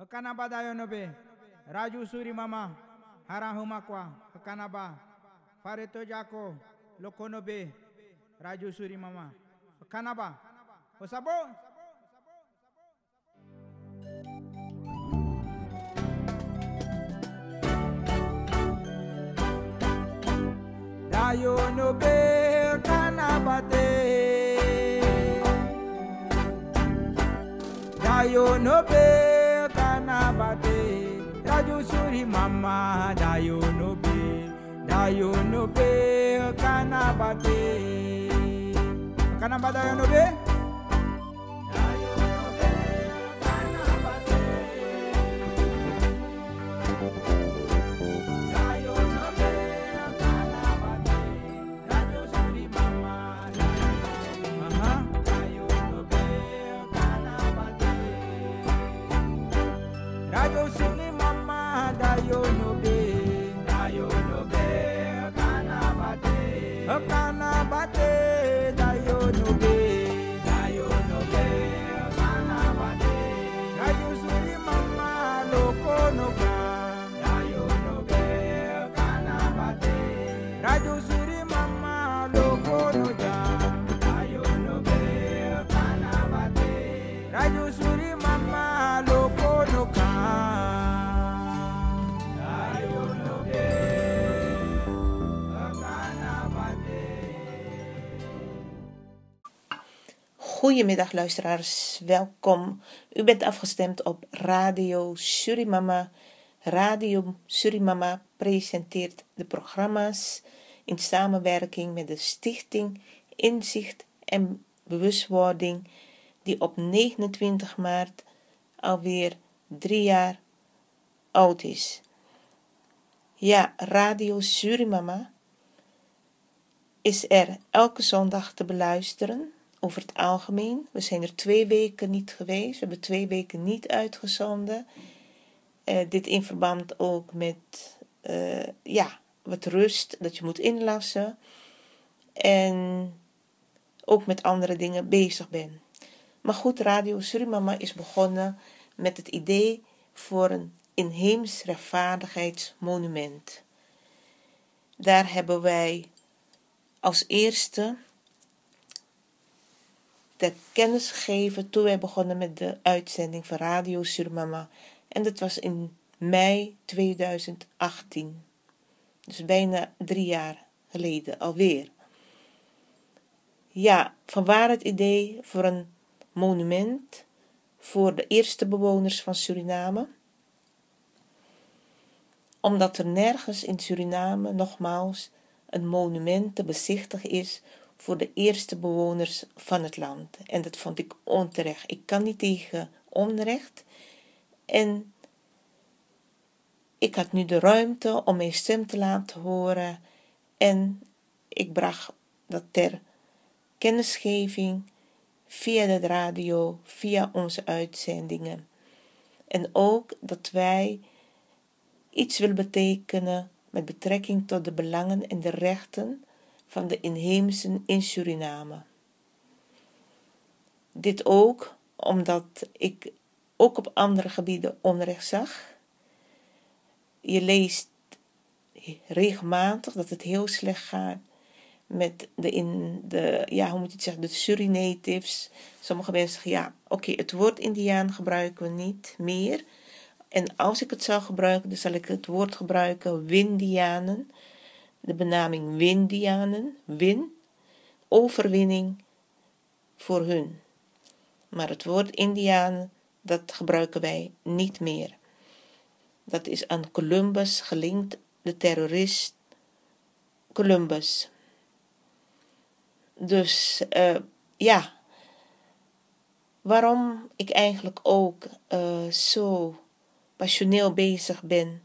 Hakanaba dayonobe. Raju suri mama. Harahumakwa. Hakanaba. Fareto jako. Lokonobe. Raju suri mama. Hakanaba. Osabo. Dayonobe. Kanabate. Dayonobe usuri mama that you no be that no pay, kanabate canabada no pay. Goedemiddag luisteraars, welkom. U bent afgestemd op Radio Surimama. Radio Surimama presenteert de programma's in samenwerking met de Stichting Inzicht en Bewustwording, die op 29 maart alweer drie jaar oud is. Ja, Radio Surimama is er elke zondag te beluisteren. Over het algemeen. We zijn er twee weken niet geweest. We hebben twee weken niet uitgezonden. Eh, dit in verband ook met eh, ja, wat rust dat je moet inlassen. En ook met andere dingen bezig ben. Maar goed, Radio Surimama is begonnen met het idee voor een inheems rechtvaardigheidsmonument. Daar hebben wij als eerste ter kennis gegeven toen wij begonnen met de uitzending van Radio Surmama. En dat was in mei 2018. Dus bijna drie jaar geleden alweer. Ja, vanwaar het idee voor een monument voor de eerste bewoners van Suriname. Omdat er nergens in Suriname nogmaals een monument te bezichtigen is voor de eerste bewoners van het land. En dat vond ik onterecht. Ik kan niet tegen onrecht. En ik had nu de ruimte om mijn stem te laten horen. En ik bracht dat ter kennisgeving via de radio, via onze uitzendingen. En ook dat wij iets willen betekenen met betrekking tot de belangen en de rechten van de inheemsen in Suriname. Dit ook omdat ik ook op andere gebieden onrecht zag. Je leest regelmatig dat het heel slecht gaat met de, in de ja, hoe moet je het zeggen, de Surinatives. Sommige mensen zeggen, ja, oké, het woord Indiaan gebruiken we niet meer. En als ik het zou gebruiken, dan zal ik het woord gebruiken Windianen de benaming Windianen, win, overwinning voor hun. Maar het woord Indianen, dat gebruiken wij niet meer. Dat is aan Columbus gelinkt, de terrorist Columbus. Dus uh, ja, waarom ik eigenlijk ook uh, zo passioneel bezig ben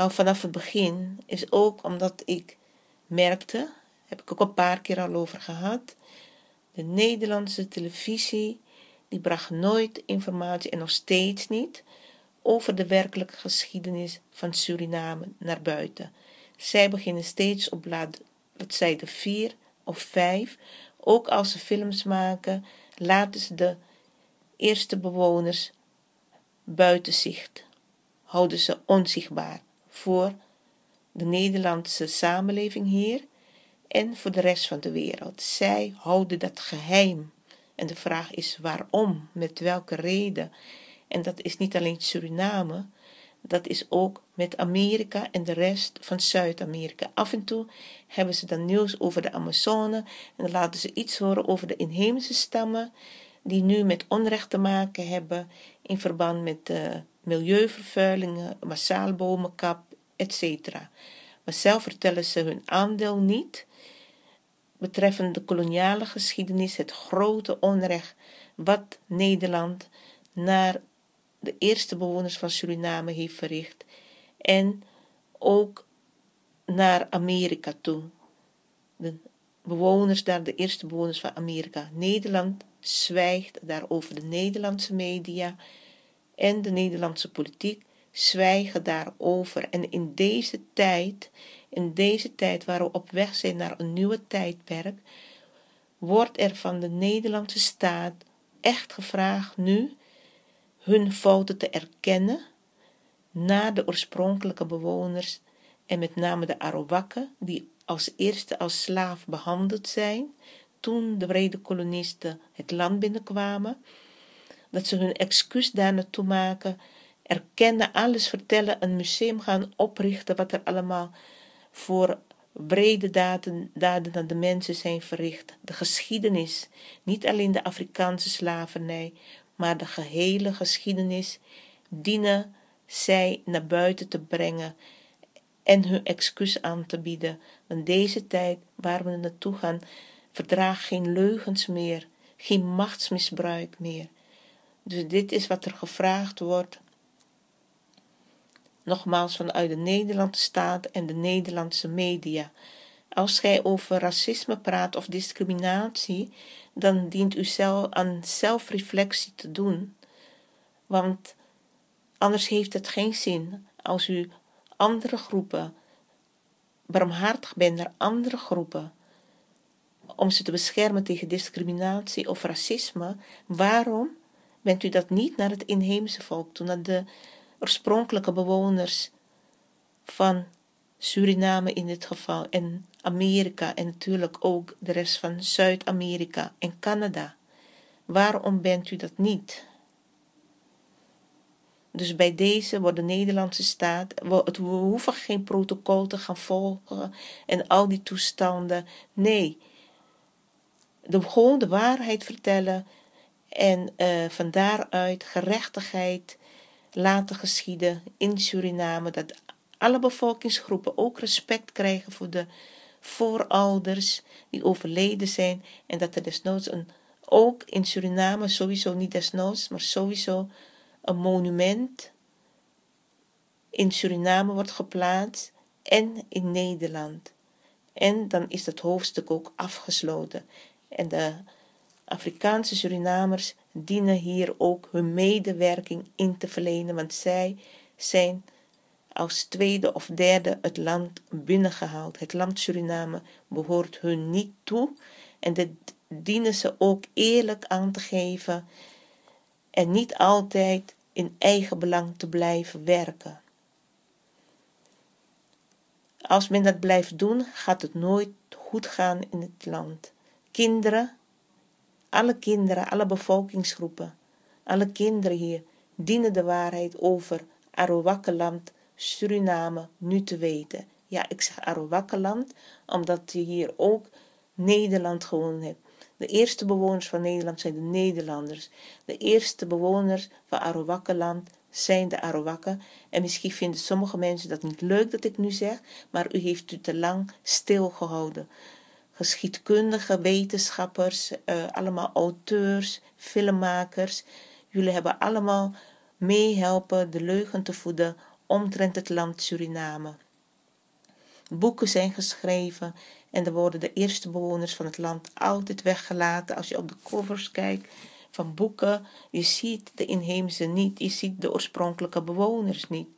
al vanaf het begin is ook omdat ik merkte, heb ik ook een paar keer al over gehad, de Nederlandse televisie die bracht nooit informatie en nog steeds niet over de werkelijke geschiedenis van Suriname naar buiten. Zij beginnen steeds op bladzijde 4 of 5. Ook als ze films maken, laten ze de eerste bewoners buiten zicht, houden ze onzichtbaar voor de Nederlandse samenleving hier en voor de rest van de wereld. Zij houden dat geheim. En de vraag is waarom, met welke reden. En dat is niet alleen Suriname, dat is ook met Amerika en de rest van Zuid-Amerika. Af en toe hebben ze dan nieuws over de Amazone en dan laten ze iets horen over de inheemse stammen die nu met onrecht te maken hebben in verband met de milieuvervuilingen, massaal bomenkap, etc. Maar zelf vertellen ze hun aandeel niet betreffende de koloniale geschiedenis, het grote onrecht wat Nederland naar de eerste bewoners van Suriname heeft verricht en ook naar Amerika toe. De bewoners daar, de eerste bewoners van Amerika. Nederland zwijgt daarover. De Nederlandse media en de Nederlandse politiek zwijgen daarover. En in deze tijd, in deze tijd waar we op weg zijn naar een nieuwe tijdperk, wordt er van de Nederlandse staat echt gevraagd nu hun fouten te erkennen naar de oorspronkelijke bewoners en met name de Arawakken, die als eerste als slaaf behandeld zijn toen de brede kolonisten het land binnenkwamen, dat ze hun excuus daar naartoe maken, erkennen, alles vertellen, een museum gaan oprichten, wat er allemaal voor brede daden, daden aan de mensen zijn verricht. De geschiedenis, niet alleen de Afrikaanse slavernij, maar de gehele geschiedenis dienen zij naar buiten te brengen en hun excuus aan te bieden. Want deze tijd waar we naartoe gaan, verdraagt geen leugens meer, geen machtsmisbruik meer. Dus dit is wat er gevraagd wordt. Nogmaals vanuit de Nederlandse staat en de Nederlandse media. Als gij over racisme praat of discriminatie, dan dient u zelf aan zelfreflectie te doen. Want anders heeft het geen zin als u andere groepen barmhartig bent naar andere groepen om ze te beschermen tegen discriminatie of racisme, waarom bent u dat niet naar het inheemse volk toe, naar de oorspronkelijke bewoners van Suriname in dit geval en Amerika en natuurlijk ook de rest van Zuid-Amerika en Canada. Waarom bent u dat niet? Dus bij deze wordt de Nederlandse staat, we hoeven geen protocol te gaan volgen en al die toestanden. Nee, de, gewoon de waarheid vertellen en uh, van daaruit gerechtigheid laten geschieden in Suriname. Dat alle bevolkingsgroepen ook respect krijgen voor de voorouders die overleden zijn. En dat er desnoods een, ook in Suriname, sowieso niet desnoods, maar sowieso een monument in Suriname wordt geplaatst en in Nederland. En dan is dat hoofdstuk ook afgesloten. En de Afrikaanse Surinamers dienen hier ook hun medewerking in te verlenen, want zij zijn als tweede of derde het land binnengehaald. Het land Suriname behoort hun niet toe en dit dienen ze ook eerlijk aan te geven en niet altijd in eigen belang te blijven werken. Als men dat blijft doen, gaat het nooit goed gaan in het land. Kinderen, alle kinderen, alle bevolkingsgroepen, alle kinderen hier dienen de waarheid over Arawakkeland, Suriname nu te weten. Ja, ik zeg Arawakkeland, omdat je hier ook Nederland gewoon hebt. De eerste bewoners van Nederland zijn de Nederlanders. De eerste bewoners van Arawakkeland zijn de Arawakken. En misschien vinden sommige mensen dat niet leuk dat ik nu zeg, maar u heeft u te lang stilgehouden geschiedkundige wetenschappers, uh, allemaal auteurs, filmmakers. Jullie hebben allemaal meehelpen de leugen te voeden omtrent het land Suriname. Boeken zijn geschreven en er worden de eerste bewoners van het land altijd weggelaten. Als je op de covers kijkt van boeken, je ziet de inheemse niet, je ziet de oorspronkelijke bewoners niet.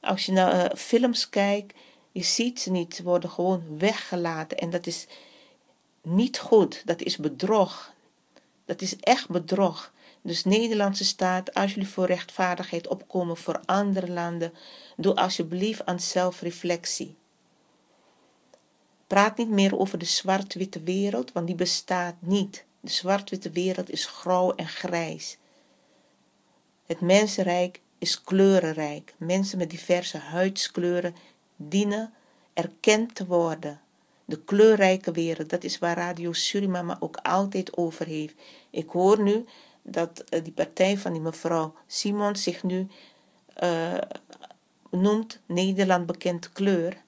Als je naar uh, films kijkt, je ziet ze niet, ze worden gewoon weggelaten. En dat is niet goed, dat is bedrog. Dat is echt bedrog. Dus Nederlandse staat, als jullie voor rechtvaardigheid opkomen voor andere landen, doe alsjeblieft aan zelfreflectie. Praat niet meer over de zwart-witte wereld, want die bestaat niet. De zwart-witte wereld is grauw en grijs. Het mensenrijk is kleurenrijk. Mensen met diverse huidskleuren dienen erkend te worden. De kleurrijke wereld, dat is waar Radio Surimama ook altijd over heeft. Ik hoor nu dat uh, die partij van die mevrouw Simon zich nu uh, noemt Nederland bekend kleur.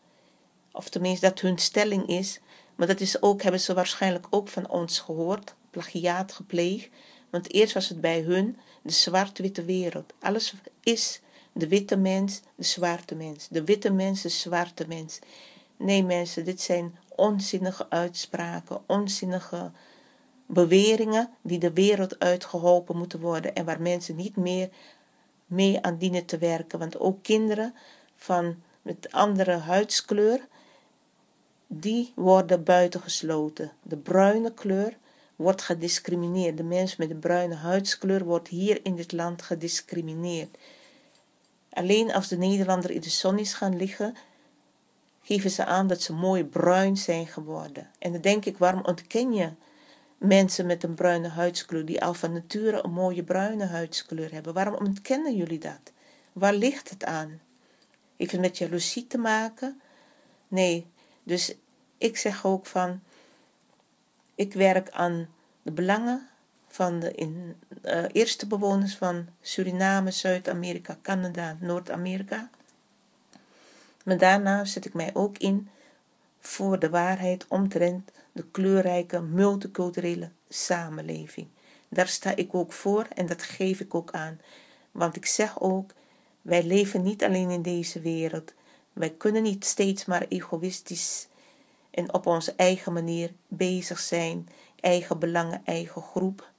Of tenminste dat hun stelling is. Maar dat is ook, hebben ze waarschijnlijk ook van ons gehoord. Plagiaat gepleegd. Want eerst was het bij hun de zwart-witte wereld. Alles is de witte mens, de zwarte mens. De witte mens, de zwarte mens. Nee mensen, dit zijn onzinnige uitspraken, onzinnige beweringen die de wereld uitgeholpen moeten worden en waar mensen niet meer mee aan dienen te werken. Want ook kinderen van met andere huidskleur, die worden buitengesloten. De bruine kleur wordt gediscrimineerd. De mens met de bruine huidskleur wordt hier in dit land gediscrimineerd. Alleen als de Nederlander in de zon is gaan liggen, geven ze aan dat ze mooi bruin zijn geworden. En dan denk ik, waarom ontken je mensen met een bruine huidskleur die al van nature een mooie bruine huidskleur hebben? Waarom ontkennen jullie dat? Waar ligt het aan? Heeft het met jaloezie te maken? Nee, dus ik zeg ook van, ik werk aan de belangen van de in, uh, eerste bewoners van Suriname, Zuid-Amerika, Canada, Noord-Amerika. Maar daarna zet ik mij ook in voor de waarheid omtrent de kleurrijke multiculturele samenleving. Daar sta ik ook voor en dat geef ik ook aan. Want ik zeg ook, wij leven niet alleen in deze wereld. Wij kunnen niet steeds maar egoïstisch en op onze eigen manier bezig zijn, eigen belangen, eigen groep.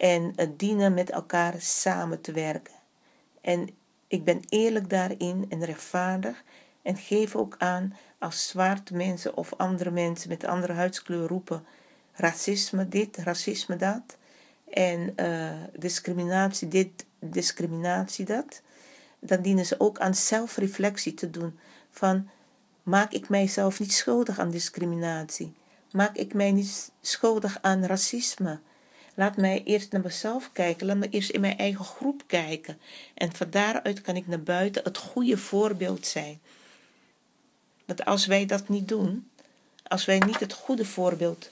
En het dienen met elkaar samen te werken. En ik ben eerlijk daarin en rechtvaardig en geef ook aan als zwarte mensen of andere mensen met andere huidskleur roepen racisme dit, racisme dat en uh, discriminatie dit, discriminatie dat, dan dienen ze ook aan zelfreflectie te doen van maak ik mijzelf niet schuldig aan discriminatie, maak ik mij niet schuldig aan racisme, Laat mij eerst naar mezelf kijken. Laat me eerst in mijn eigen groep kijken. En van daaruit kan ik naar buiten het goede voorbeeld zijn. Want als wij dat niet doen, als wij niet het goede voorbeeld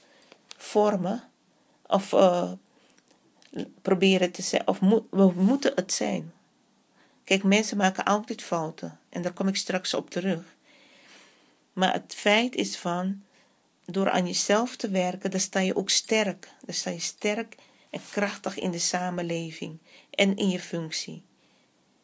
vormen, of uh, proberen te zijn, of we moeten het zijn. Kijk, mensen maken altijd fouten en daar kom ik straks op terug. Maar het feit is van, door aan jezelf te werken, dan sta je ook sterk. Dan sta je sterk en krachtig in de samenleving en in je functie.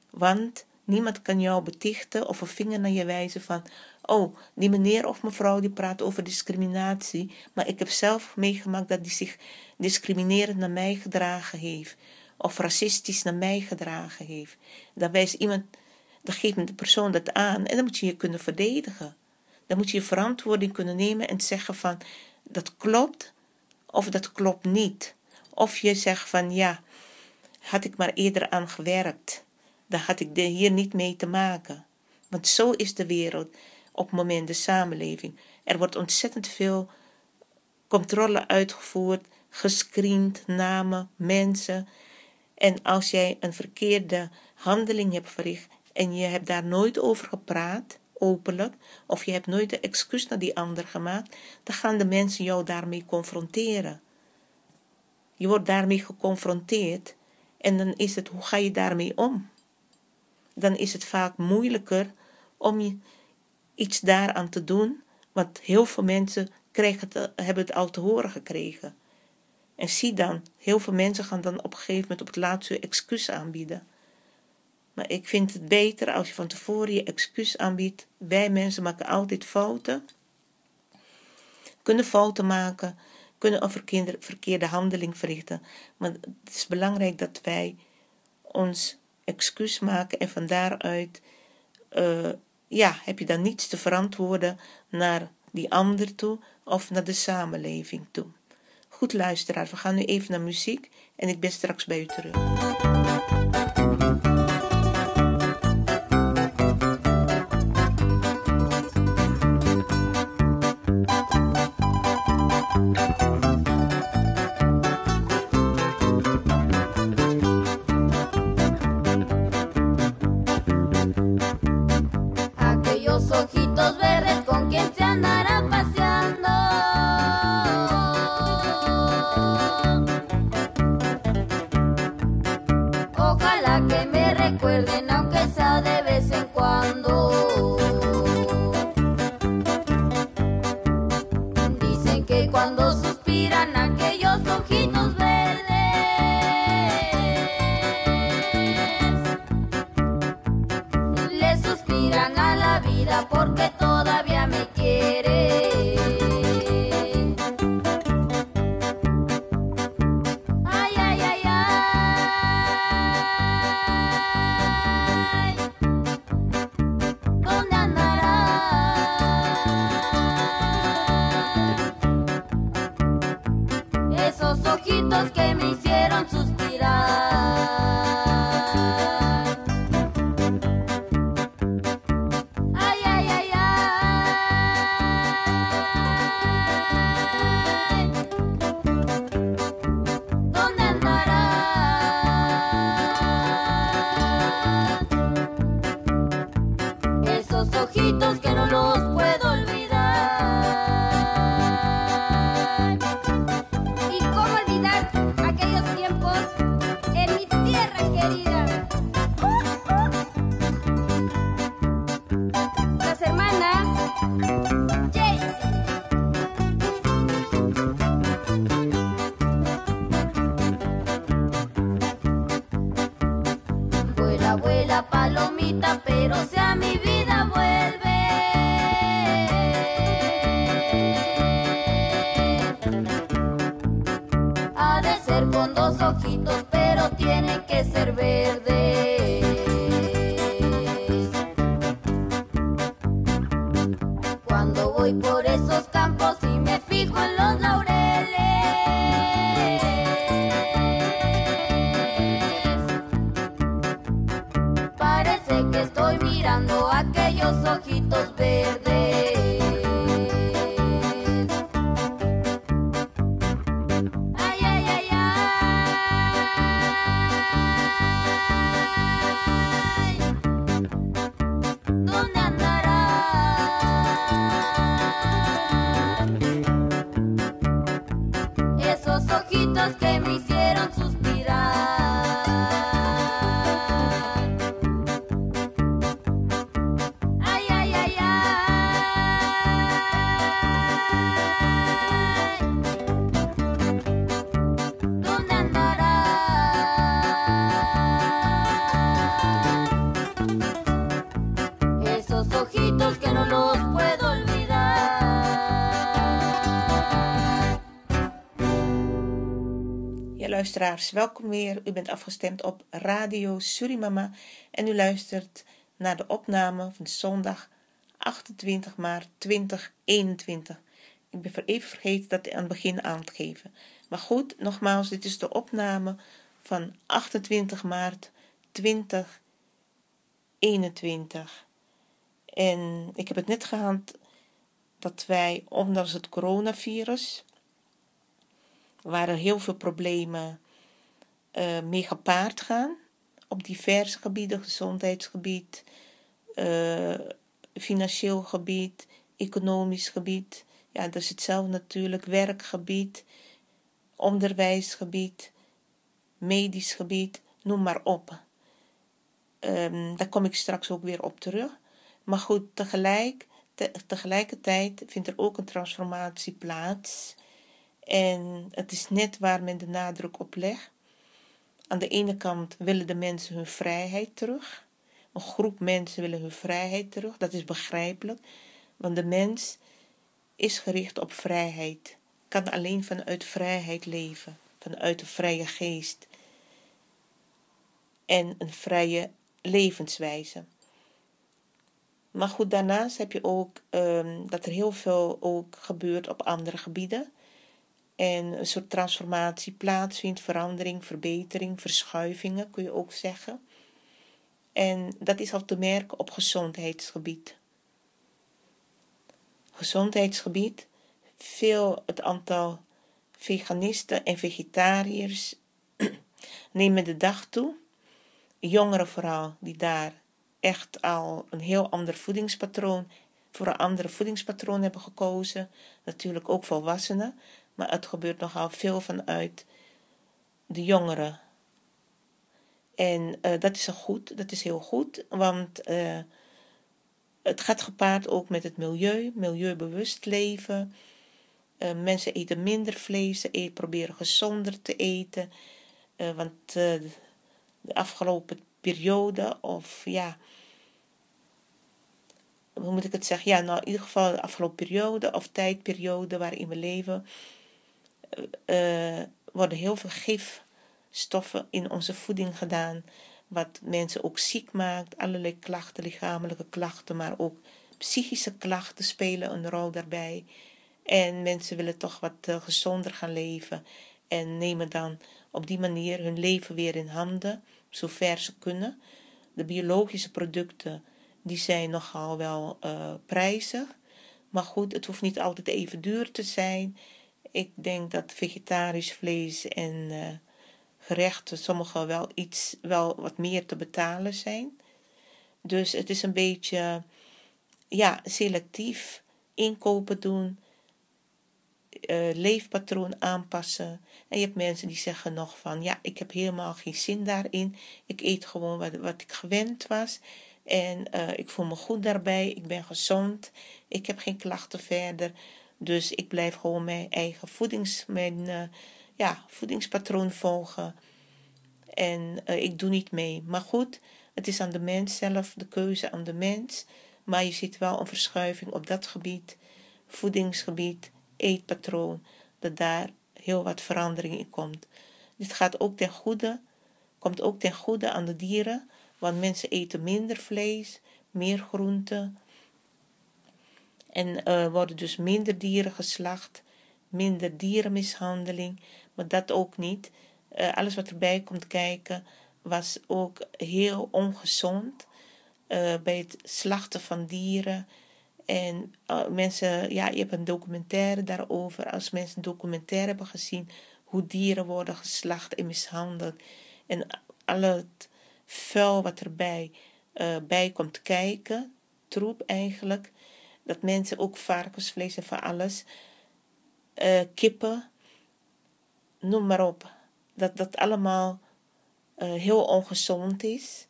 Want niemand kan jou betichten of een vinger naar je wijzen van, oh, die meneer of mevrouw die praat over discriminatie, maar ik heb zelf meegemaakt dat die zich discriminerend naar mij gedragen heeft of racistisch naar mij gedragen heeft. Dan wijst iemand, dan geeft de persoon dat aan en dan moet je je kunnen verdedigen dan moet je verantwoording kunnen nemen en zeggen van dat klopt of dat klopt niet. Of je zegt van ja, had ik maar eerder aan gewerkt, dan had ik hier niet mee te maken. Want zo is de wereld op het moment de samenleving. Er wordt ontzettend veel controle uitgevoerd, gescreend, namen, mensen. En als jij een verkeerde handeling hebt verricht en je hebt daar nooit over gepraat, openlijk, of je hebt nooit de excuus naar die ander gemaakt, dan gaan de mensen jou daarmee confronteren. Je wordt daarmee geconfronteerd en dan is het, hoe ga je daarmee om? Dan is het vaak moeilijker om je iets daaraan te doen, want heel veel mensen het, hebben het al te horen gekregen. En zie dan, heel veel mensen gaan dan op een gegeven moment op het laatste excuus aanbieden. Maar ik vind het beter als je van tevoren je excuus aanbiedt. Wij mensen maken altijd fouten. Kunnen fouten maken. Kunnen een verkeerde, handeling verrichten. Maar het is belangrijk dat wij ons excuus maken. En van daaruit uh, ja, heb je dan niets te verantwoorden naar die ander toe of naar de samenleving toe. Goed luisteraar, we gaan nu even naar muziek en ik ben straks bij u terug. birthday, Reese. Luisteraars, welkom weer. U bent afgestemd op Radio Surimama en u luistert naar de opname van zondag 28 maart 2021. Ik ben even vergeten dat aan het begin aan te geven. Maar goed, nogmaals, dit is de opname van 28 maart 2021. En ik heb het net gehad dat wij, ondanks het coronavirus, waren heel veel problemen uh, mee gepaard gaan op diverse gebieden, gezondheidsgebied, uh, financieel gebied, economisch gebied. Ja, dat is hetzelfde natuurlijk, werkgebied, onderwijsgebied, medisch gebied, noem maar op. Um, daar kom ik straks ook weer op terug. Maar goed, tegelijk, te, tegelijkertijd vindt er ook een transformatie plaats. En het is net waar men de nadruk op legt. Aan de ene kant willen de mensen hun vrijheid terug. Een groep mensen willen hun vrijheid terug. Dat is begrijpelijk, want de mens is gericht op vrijheid. Kan alleen vanuit vrijheid leven, vanuit een vrije geest en een vrije levenswijze. Maar goed, daarnaast heb je ook um, dat er heel veel ook gebeurt op andere gebieden. En een soort transformatie plaatsvindt, verandering, verbetering, verschuivingen kun je ook zeggen. En dat is al te merken op gezondheidsgebied. Gezondheidsgebied, veel het aantal veganisten en vegetariërs nemen de dag toe. Jongeren vooral, die daar echt al een heel ander voedingspatroon, voor een andere voedingspatroon hebben gekozen. Natuurlijk ook volwassenen, maar het gebeurt nogal veel vanuit de jongeren. En uh, dat is goed, dat is heel goed, want uh, het gaat gepaard ook met het milieu, milieubewust leven. Uh, mensen eten minder vlees, ze eten, proberen gezonder te eten. want de afgelopen periode, of ja, hoe moet ik het zeggen? Ja, nou in ieder geval de afgelopen periode of tijdperiode waarin we leven, uh, worden heel veel gifstoffen in onze voeding gedaan. Wat mensen ook ziek maakt. Allerlei klachten, lichamelijke klachten, maar ook psychische klachten spelen een rol daarbij. En mensen willen toch wat uh, gezonder gaan leven. En nemen dan op die manier hun leven weer in handen, zover ze kunnen. De biologische producten die zijn nogal wel prijzig. Maar goed, het hoeft niet altijd even duur te zijn. Ik denk dat vegetarisch vlees en uh, gerechten sommige wel iets, wel wat meer te betalen zijn. Dus het is een beetje, ja, selectief inkopen doen, uh, leefpatroon aanpassen. En je hebt mensen die zeggen nog van, ja, ik heb helemaal geen zin daarin. Ik eet gewoon wat, wat ik gewend was. En uh, ik voel me goed daarbij. Ik ben gezond. Ik heb geen klachten verder. Dus ik blijf gewoon mijn eigen voedings, mijn, uh, ja, voedingspatroon volgen. En uh, ik doe niet mee. Maar goed, het is aan de mens zelf, de keuze aan de mens. Maar je ziet wel een verschuiving op dat gebied, voedingsgebied, eetpatroon, dat daar heel wat verandering in komt. Dit gaat ook ten goede, komt ook ten goede aan de dieren want mensen eten minder vlees, meer groenten. En uh, worden dus minder dieren geslacht, minder dierenmishandeling. Maar dat ook niet. Uh, alles wat erbij komt kijken was ook heel ongezond. Uh, bij het slachten van dieren. En mensen, ja, je hebt een documentaire daarover. Als mensen een documentaire hebben gezien hoe dieren worden geslacht en mishandeld. En al het vuil wat erbij bij komt kijken, troep eigenlijk. Dat mensen ook varkensvlees en van alles, uh, kippen, noem maar op. Dat dat allemaal uh, heel ongezond is.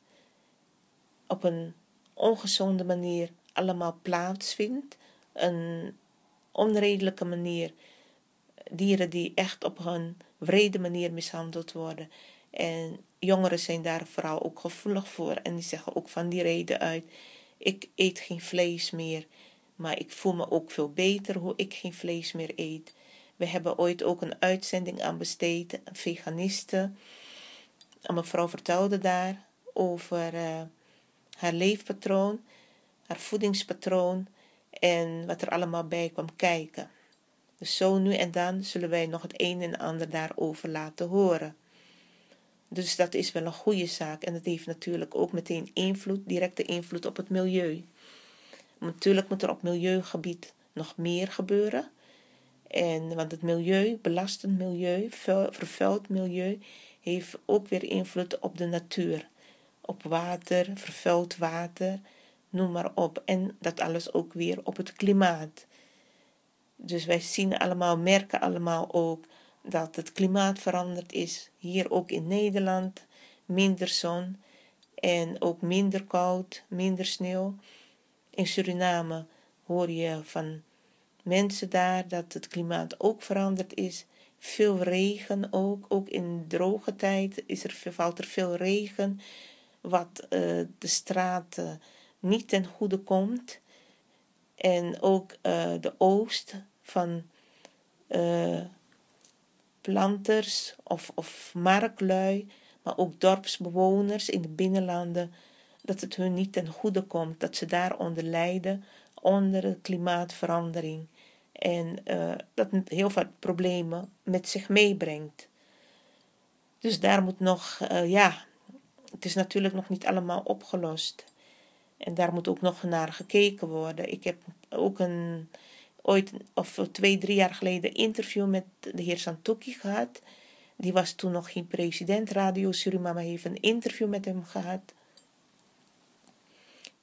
Op een ongezonde manier allemaal plaatsvindt. Een onredelijke manier. Dieren die echt op een wrede manier mishandeld worden. En jongeren zijn daar vooral ook gevoelig voor. En die zeggen ook van die reden uit: ik eet geen vlees meer. Maar ik voel me ook veel beter hoe ik geen vlees meer eet. We hebben ooit ook een uitzending aan besteed, een veganiste. Een mevrouw vertelde daar over uh, haar leefpatroon, haar voedingspatroon en wat er allemaal bij kwam kijken. Dus zo nu en dan zullen wij nog het een en ander daarover laten horen. Dus dat is wel een goede zaak. En dat heeft natuurlijk ook meteen invloed, directe invloed op het milieu. Natuurlijk moet er op milieugebied nog meer gebeuren. En, want het milieu, belastend milieu, vervuild milieu, heeft ook weer invloed op de natuur. Op water, vervuild water, noem maar op. En dat alles ook weer op het klimaat. Dus wij zien allemaal, merken allemaal ook dat het klimaat veranderd is. Hier ook in Nederland. Minder zon en ook minder koud, minder sneeuw. In Suriname hoor je van mensen daar dat het klimaat ook veranderd is. Veel regen ook. Ook in droge tijd is er, valt er veel regen. Wat uh, de straten niet ten goede komt. En ook uh, de oost van uh, planters of, of marklui, maar ook dorpsbewoners in de binnenlanden, dat het hun niet ten goede komt, dat ze daaronder lijden, onder de klimaatverandering. En uh, dat heel veel problemen met zich meebrengt. Dus daar moet nog, uh, ja, het is natuurlijk nog niet allemaal opgelost. En daar moet ook nog naar gekeken worden. Ik heb ook een, ooit, of twee, drie jaar geleden, interview met de heer Santoki gehad. Die was toen nog geen president. Radio Surimama heeft een interview met hem gehad.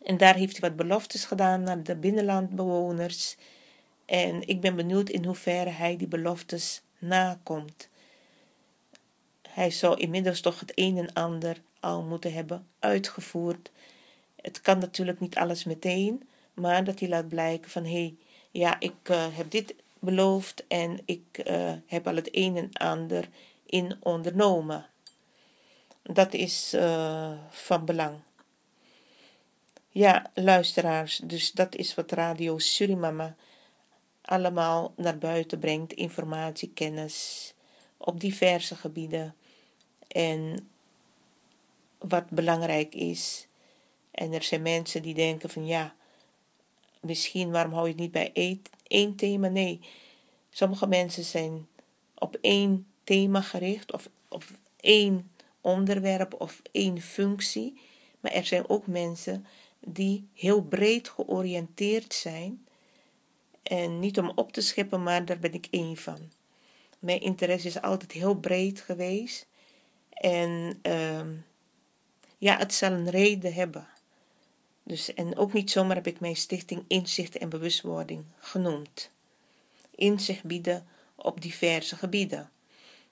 En daar heeft hij wat beloftes gedaan naar de binnenlandbewoners. En ik ben benieuwd in hoeverre hij die beloftes nakomt. Hij zou inmiddels toch het een en ander al moeten hebben uitgevoerd. Het kan natuurlijk niet alles meteen, maar dat hij laat blijken van hé, hey, ja, ik uh, heb dit beloofd en ik uh, heb al het een en ander in ondernomen. Dat is uh, van belang. Ja, luisteraars, dus dat is wat Radio Surimama allemaal naar buiten brengt: informatie, kennis op diverse gebieden. En wat belangrijk is. En er zijn mensen die denken van ja, misschien waarom hou je het niet bij één thema? Nee, sommige mensen zijn op één thema gericht of op één onderwerp of één functie. Maar er zijn ook mensen die heel breed georiënteerd zijn. En niet om op te scheppen, maar daar ben ik één van. Mijn interesse is altijd heel breed geweest. En uh, ja, het zal een reden hebben. Dus, en ook niet zomaar heb ik mijn stichting Inzicht en Bewustwording genoemd. Inzicht bieden op diverse gebieden.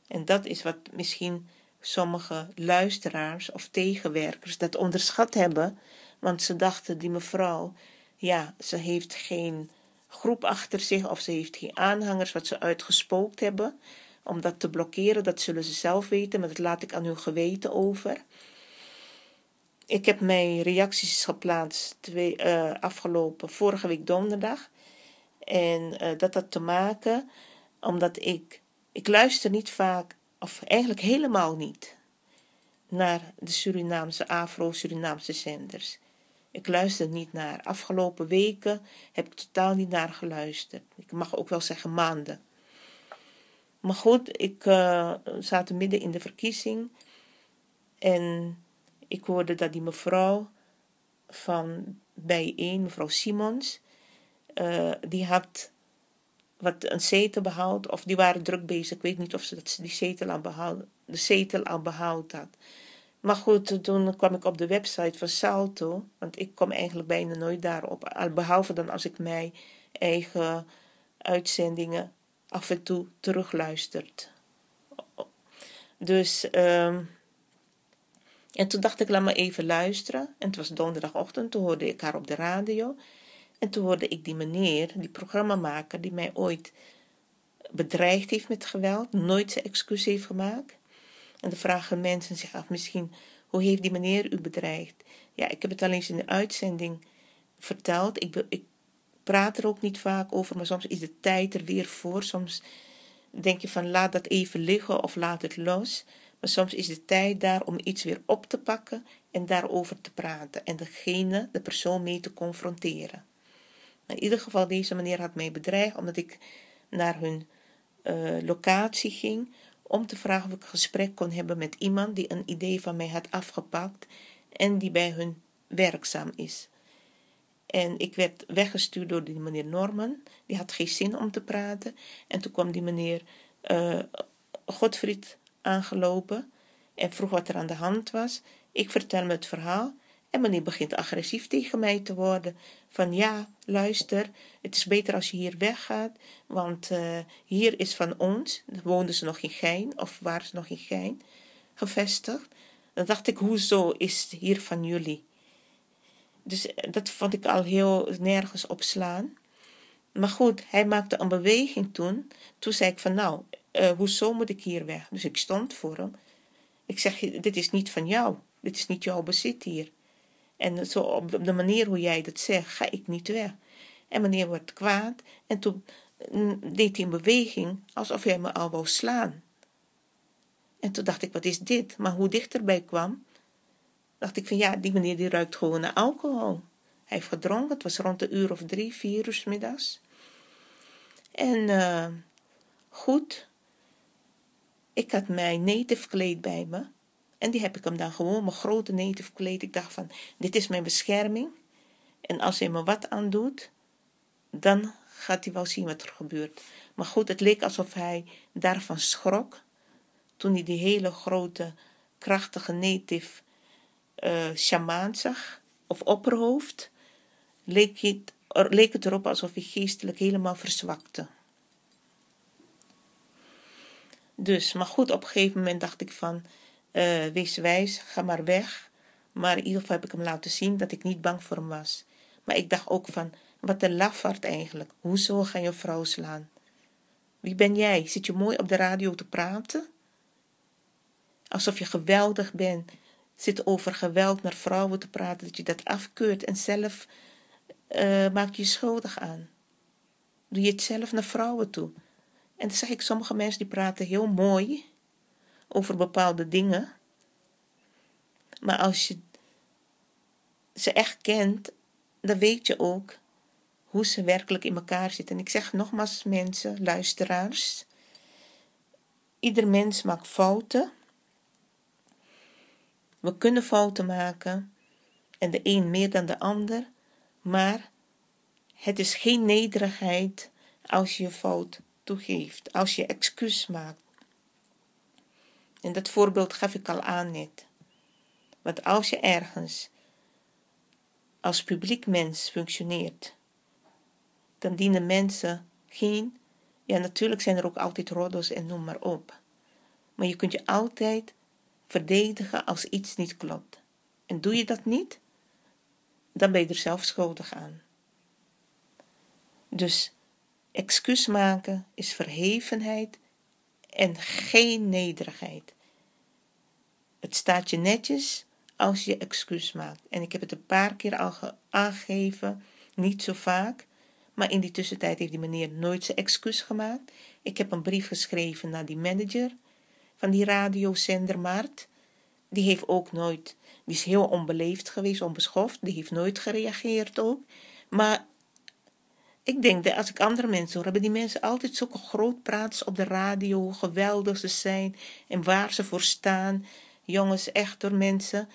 En dat is wat misschien sommige luisteraars of tegenwerkers dat onderschat hebben, want ze dachten, die mevrouw, ja, ze heeft geen groep achter zich of ze heeft geen aanhangers wat ze uitgespookt hebben. Om dat te blokkeren, dat zullen ze zelf weten, maar dat laat ik aan hun geweten over. Ik heb mijn reacties geplaatst twee, uh, afgelopen vorige week donderdag. En uh, dat had te maken omdat ik, ik luister niet vaak, of eigenlijk helemaal niet, naar de Surinaamse, Afro-Surinaamse zenders. Ik luister niet naar. Afgelopen weken heb ik totaal niet naar geluisterd. Ik mag ook wel zeggen maanden. Maar goed, ik uh, zat midden in de verkiezing. En ik hoorde dat die mevrouw van bijeen, mevrouw Simons, uh, die had wat een zetel behaald. Of die waren druk bezig. Ik weet niet of ze dat, die zetel al behaald, de zetel al behaald had. Maar goed, toen kwam ik op de website van Salto, want ik kom eigenlijk bijna nooit daarop, behalve dan als ik mijn eigen uitzendingen af en toe terugluistert. Dus, um, en toen dacht ik, laat me even luisteren. En het was donderdagochtend, toen hoorde ik haar op de radio. En toen hoorde ik die meneer, die programmamaker, die mij ooit bedreigd heeft met geweld, nooit zijn excuus heeft gemaakt. En dan vragen mensen zich af misschien, hoe heeft die meneer u bedreigd? Ja, ik heb het al eens in de uitzending verteld. Ik, ik praat er ook niet vaak over, maar soms is de tijd er weer voor. Soms denk je van laat dat even liggen of laat het los. Maar soms is de tijd daar om iets weer op te pakken en daarover te praten en degene, de persoon mee te confronteren. In ieder geval, deze meneer had mij bedreigd omdat ik naar hun uh, locatie ging om te vragen of ik een gesprek kon hebben met iemand die een idee van mij had afgepakt en die bij hun werkzaam is. En ik werd weggestuurd door die meneer Norman. Die had geen zin om te praten. En toen kwam die meneer uh, Godfried aangelopen en vroeg wat er aan de hand was. Ik vertel me het verhaal en meneer begint agressief tegen mij te worden. Van ja, luister, het is beter als je hier weggaat, want uh, hier is van ons. Woonden ze nog in Gein, of waren ze nog in Gein gevestigd. Dan dacht ik, hoezo is hier van jullie? Dus eh, dat vond ik al heel nergens op slaan. Maar goed, hij maakte een beweging toen. Toen zei ik van nou, uh, hoezo moet ik hier weg? Dus ik stond voor hem. Ik zeg, dit is niet van jou. Dit is niet jouw bezit hier. En zo op de manier hoe jij dat zegt, ga ik niet weg. En meneer wordt kwaad. En toen mm, deed hij een beweging alsof hij me al wou slaan. En toen dacht ik, wat is dit? Maar hoe dichterbij kwam, dacht ik van ja, die meneer die ruikt gewoon naar alcohol. Hij heeft gedronken, het was rond de uur of drie, vier uur middags. En uh, goed, ik had mijn native kleed bij me. En die heb ik hem dan gewoon, mijn grote native kleed. Ik dacht van, dit is mijn bescherming. En als hij me wat aandoet, dan gaat hij wel zien wat er gebeurt. Maar goed, het leek alsof hij daarvan schrok. Toen hij die hele grote, krachtige native uh, shamaan zag. Of opperhoofd. Leek het, leek het erop alsof hij geestelijk helemaal verzwakte. Dus, maar goed, op een gegeven moment dacht ik van, uh, wees wijs, ga maar weg. Maar in ieder geval heb ik hem laten zien dat ik niet bang voor hem was. Maar ik dacht ook van, wat een lafaard eigenlijk. Hoezo ga je vrouw slaan? Wie ben jij? Zit je mooi op de radio te praten? Alsof je geweldig bent. Zit over geweld naar vrouwen te praten, dat je dat afkeurt en zelf uh, maak je schuldig aan. Doe je het zelf naar vrouwen toe. En dan zeg ik, sommige mensen die praten heel mooi over bepaalde dingen. Maar als je ze echt kent, dan weet je ook hoe ze werkelijk in elkaar zitten. En ik zeg nogmaals mensen, luisteraars, ieder mens maakt fouten. We kunnen fouten maken en de een meer dan de ander, maar het is geen nederigheid als je je fout toegeeft, als je excuus maakt. En dat voorbeeld gaf ik al aan net. Want als je ergens als publiek mens functioneert, dan dienen mensen geen. Ja, natuurlijk zijn er ook altijd roddels en noem maar op. Maar je kunt je altijd verdedigen als iets niet klopt. En doe je dat niet, dan ben je er zelf schuldig aan. Dus excuus maken is verhevenheid en geen nederigheid. Het staat je netjes als je excuus maakt. En ik heb het een paar keer al aangegeven, niet zo vaak. Maar in die tussentijd heeft die meneer nooit zijn excuus gemaakt. Ik heb een brief geschreven naar die manager van die radiozender Maart. Die heeft ook nooit, die is heel onbeleefd geweest, onbeschoft. Die heeft nooit gereageerd ook. Maar ik denk dat als ik andere mensen hoor, hebben die mensen altijd zulke groot praten op de radio, hoe geweldig ze zijn en waar ze voor staan. Jongens, echt door mensen.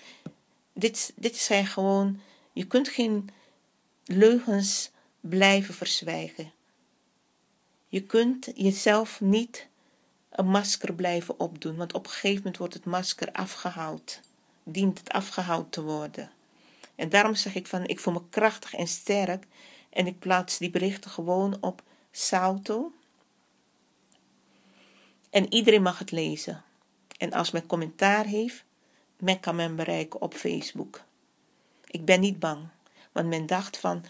Dit, dit zijn gewoon, je kunt geen leugens blijven verzwijgen. Je kunt jezelf niet een masker blijven opdoen, want op een gegeven moment wordt het masker afgehaald. Dient het afgehaald te worden. En daarom zeg ik van, ik voel me krachtig en sterk en ik plaats die berichten gewoon op Salto. En iedereen mag het lezen. En als men commentaar heeft, men kan men bereiken op Facebook. Ik ben niet bang, want men dacht van,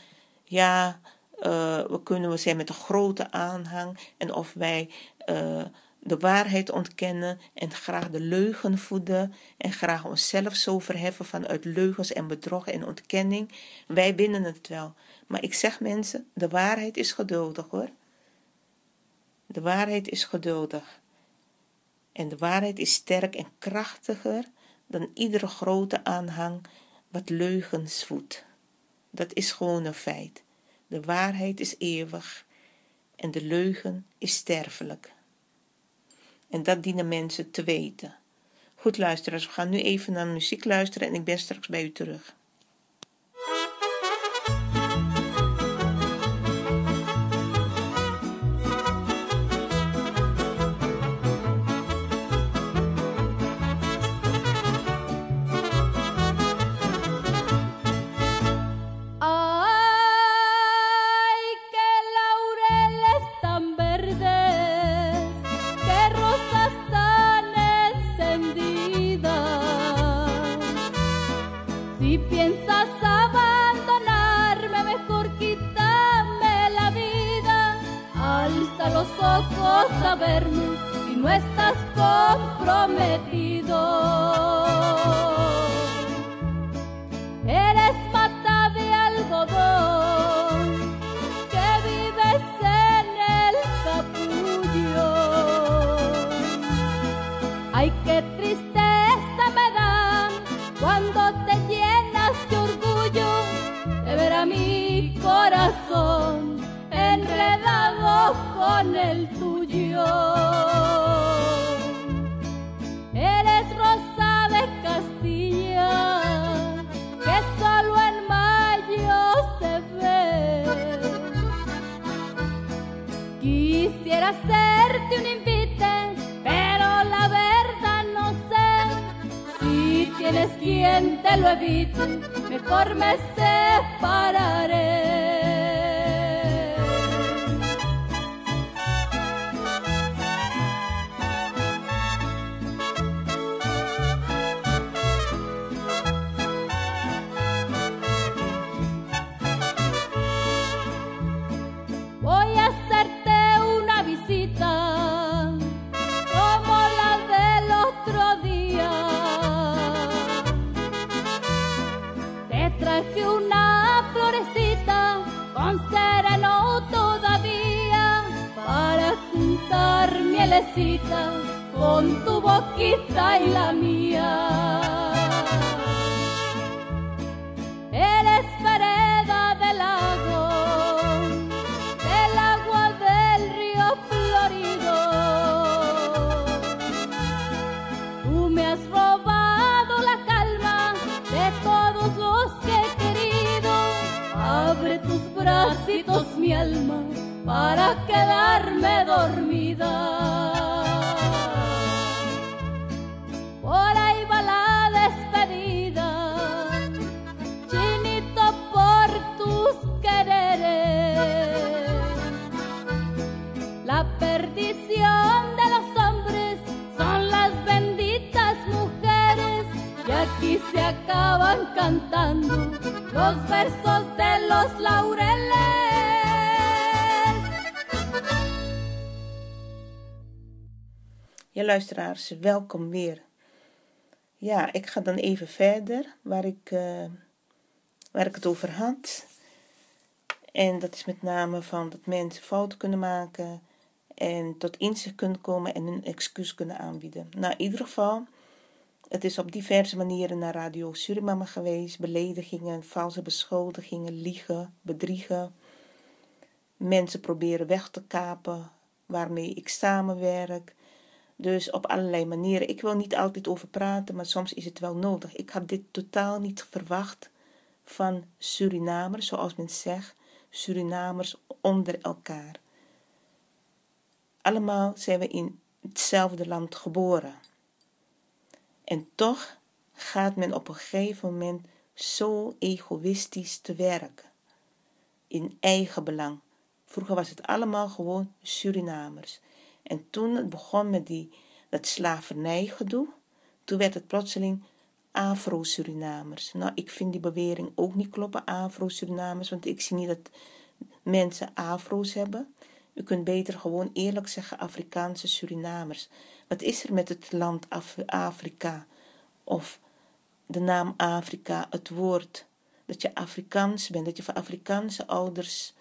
ja, uh, we kunnen we zijn met een grote aanhang en of wij uh, de waarheid ontkennen en graag de leugen voeden en graag onszelf zo verheffen vanuit leugens en bedrog en ontkenning. Wij winnen het wel. Maar ik zeg mensen, de waarheid is geduldig hoor. De waarheid is geduldig. En de waarheid is sterk en krachtiger dan iedere grote aanhang wat leugens voedt. Dat is gewoon een feit. De waarheid is eeuwig en de leugen is sterfelijk. En dat dienen mensen te weten. Goed luisteraars, we gaan nu even naar muziek luisteren en ik ben straks bij u terug. Con tu boquita y la mía. Eres vereda del lago, del agua del río florido. Tú me has robado la calma de todos los que he querido. Abre tus bracitos, mi alma, para quedarme dormida. Cantando los versos de los laureles. Ja, luisteraars, welkom weer. Ja, ik ga dan even verder waar ik, eh, waar ik het over had. En dat is met name van dat mensen fouten kunnen maken en tot inzicht kunnen komen en een excuus kunnen aanbieden. Nou, in ieder geval, het is op diverse manieren naar Radio Suriname geweest. Beledigingen, valse beschuldigingen, liegen, bedriegen. Mensen proberen weg te kapen waarmee ik samenwerk. Dus op allerlei manieren. Ik wil niet altijd over praten, maar soms is het wel nodig. Ik had dit totaal niet verwacht van Surinamers, zoals men zegt. Surinamers onder elkaar. Allemaal zijn we in hetzelfde land geboren. En toch gaat men op een gegeven moment zo egoïstisch te werk. In eigen belang. Vroeger was het allemaal gewoon Surinamers. En toen het begon met die, dat slavernijgedoe, toen werd het plotseling Afro-Surinamers. Nou, ik vind die bewering ook niet kloppen, Afro-Surinamers, want ik zie niet dat mensen Afro's hebben. U kunt beter gewoon eerlijk zeggen Afrikaanse Surinamers. Wat is er met het land Af Afrika? Of de naam Afrika, het woord dat je Afrikaans bent, dat je van Afrikaanse ouders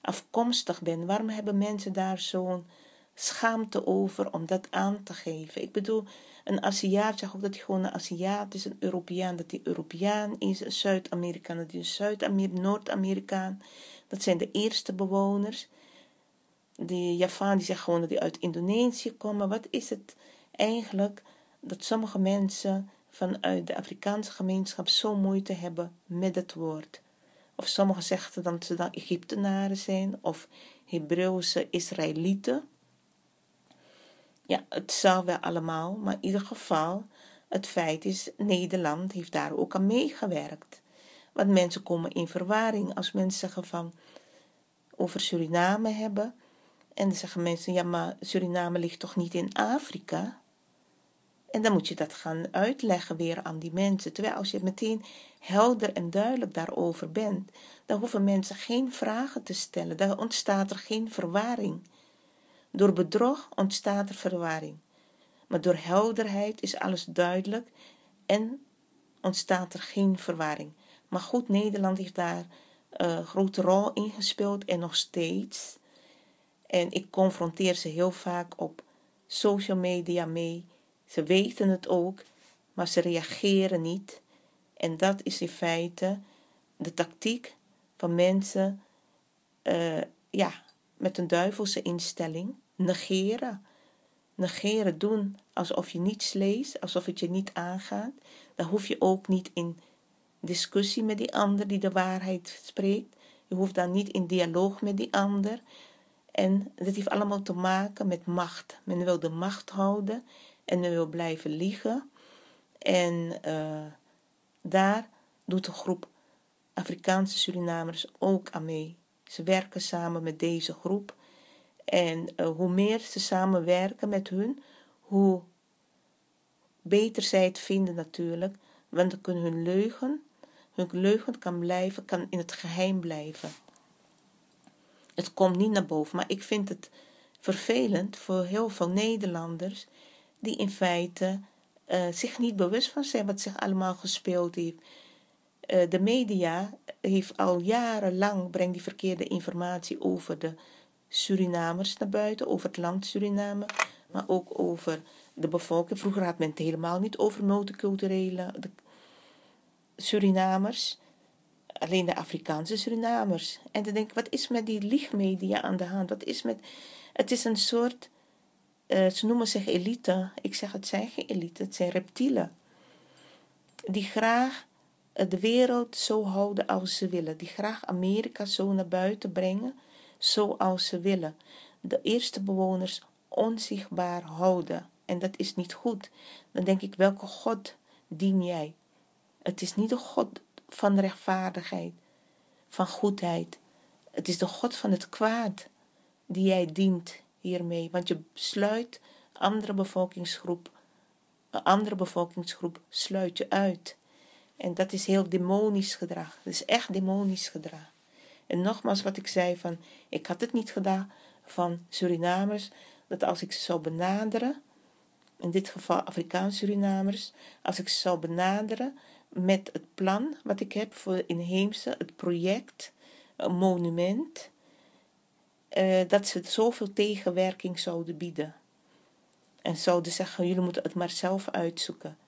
afkomstig bent. Waarom hebben mensen daar zo'n schaamte over om dat aan te geven? Ik bedoel, een Aziat zegt ook dat hij gewoon een Aziat is, een Europeaan dat hij Europeaan is, een Zuid-Amerikaan dat hij een Zuid-Amerikaan, Noord-Amerikaan. Dat zijn de eerste bewoners. Die Javaan die zegt gewoon dat die uit Indonesië komen. Wat is het eigenlijk dat sommige mensen vanuit de Afrikaanse gemeenschap zo moeite hebben met het woord? Of sommigen zeggen dat ze dan Egyptenaren zijn of Hebreeuwse Israëlieten. Ja, het zal wel allemaal, maar in ieder geval, het feit is, Nederland heeft daar ook aan meegewerkt. Want mensen komen in verwarring als mensen zeggen van over Suriname hebben. En dan zeggen mensen, ja, maar Suriname ligt toch niet in Afrika? En dan moet je dat gaan uitleggen weer aan die mensen. Terwijl als je meteen helder en duidelijk daarover bent, dan hoeven mensen geen vragen te stellen. Dan ontstaat er geen verwarring. Door bedrog ontstaat er verwarring. Maar door helderheid is alles duidelijk en ontstaat er geen verwarring. Maar goed, Nederland heeft daar een grote rol in gespeeld en nog steeds. En ik confronteer ze heel vaak op social media mee. Ze weten het ook, maar ze reageren niet. En dat is in feite de tactiek van mensen, uh, ja, met een duivelse instelling, negeren. Negeren doen alsof je niets leest, alsof het je niet aangaat. Dan hoef je ook niet in discussie met die ander die de waarheid spreekt. Je hoeft dan niet in dialoog met die ander. En dat heeft allemaal te maken met macht. Men wil de macht houden en men wil blijven liegen. En uh, daar doet een groep Afrikaanse Surinamers ook aan mee. Ze werken samen met deze groep. En uh, hoe meer ze samenwerken met hun, hoe beter zij het vinden natuurlijk. Want dan kunnen hun leugen, hun leugen kan blijven, kan in het geheim blijven. Het komt niet naar boven, maar ik vind het vervelend voor heel veel Nederlanders die in feite uh, zich niet bewust van zijn wat zich allemaal gespeeld heeft. Uh, de media heeft al jarenlang brengt die verkeerde informatie over de Surinamers naar buiten, over het land Suriname, maar ook over de bevolking. Vroeger had men het helemaal niet over multiculturele Surinamers, alleen de Afrikaanse Surinamers. En dan denk ik, wat is met die lichtmedia aan de hand? Wat is met, het is een soort uh, ze noemen zich elite. Ik zeg het zijn geen elite, het zijn reptielen. Die graag eh, de wereld zo houden als ze willen. Die graag Amerika zo naar buiten brengen zoals ze willen. De eerste bewoners onzichtbaar houden. En dat is niet goed. Dan denk ik, welke God dien jij? Het is niet de God van rechtvaardigheid, van goedheid. Het is de God van het kwaad die jij dient hiermee, want je sluit andere bevolkingsgroep, een andere bevolkingsgroep sluit je uit. En dat is heel demonisch gedrag. Dat is echt demonisch gedrag. En nogmaals wat ik zei van, ik had het niet gedaan van Surinamers, dat als ik ze zou benaderen, in dit geval Afrikaanse Surinamers, als ik ze zou benaderen met het plan wat ik heb voor inheemse, het project, een monument, uh, dat ze zoveel tegenwerking zouden bieden. En zouden zeggen, jullie moeten het maar zelf uitzoeken.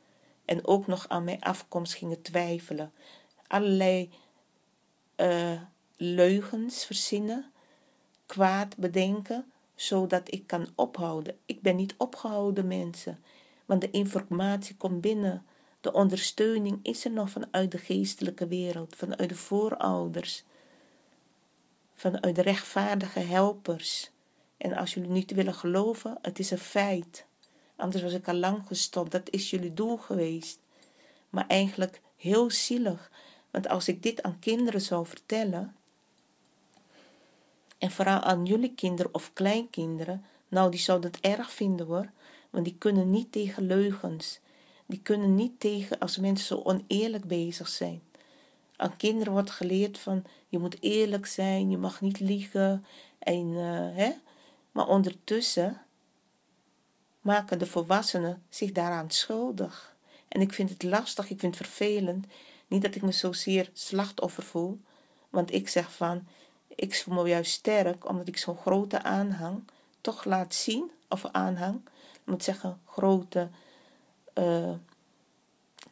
En ook nog aan mijn afkomst gingen twijfelen. Allerlei uh, leugens verzinnen, kwaad bedenken, zodat ik kan ophouden. Ik ben niet opgehouden, mensen. Want de informatie komt binnen. De ondersteuning is er nog vanuit de geestelijke wereld, vanuit de voorouders vanuit de rechtvaardige helpers. En als jullie niet willen geloven, het is een feit. Anders was ik al lang gestopt. Dat is jullie doel geweest. Maar eigenlijk heel zielig. Want als ik dit aan kinderen zou vertellen, en vooral aan jullie kinderen of kleinkinderen, nou, die zouden het erg vinden hoor. Want die kunnen niet tegen leugens. Die kunnen niet tegen als mensen zo oneerlijk bezig zijn. Aan kinderen wordt geleerd van je moet eerlijk zijn, je mag niet liegen. En, uh, hè? Maar ondertussen maken de volwassenen zich daaraan schuldig. En ik vind het lastig, ik vind het vervelend. Niet dat ik me zozeer slachtoffer voel, want ik zeg van, ik voel me juist sterk omdat ik zo'n grote aanhang toch laat zien, of aanhang, ik moet zeggen, grote uh,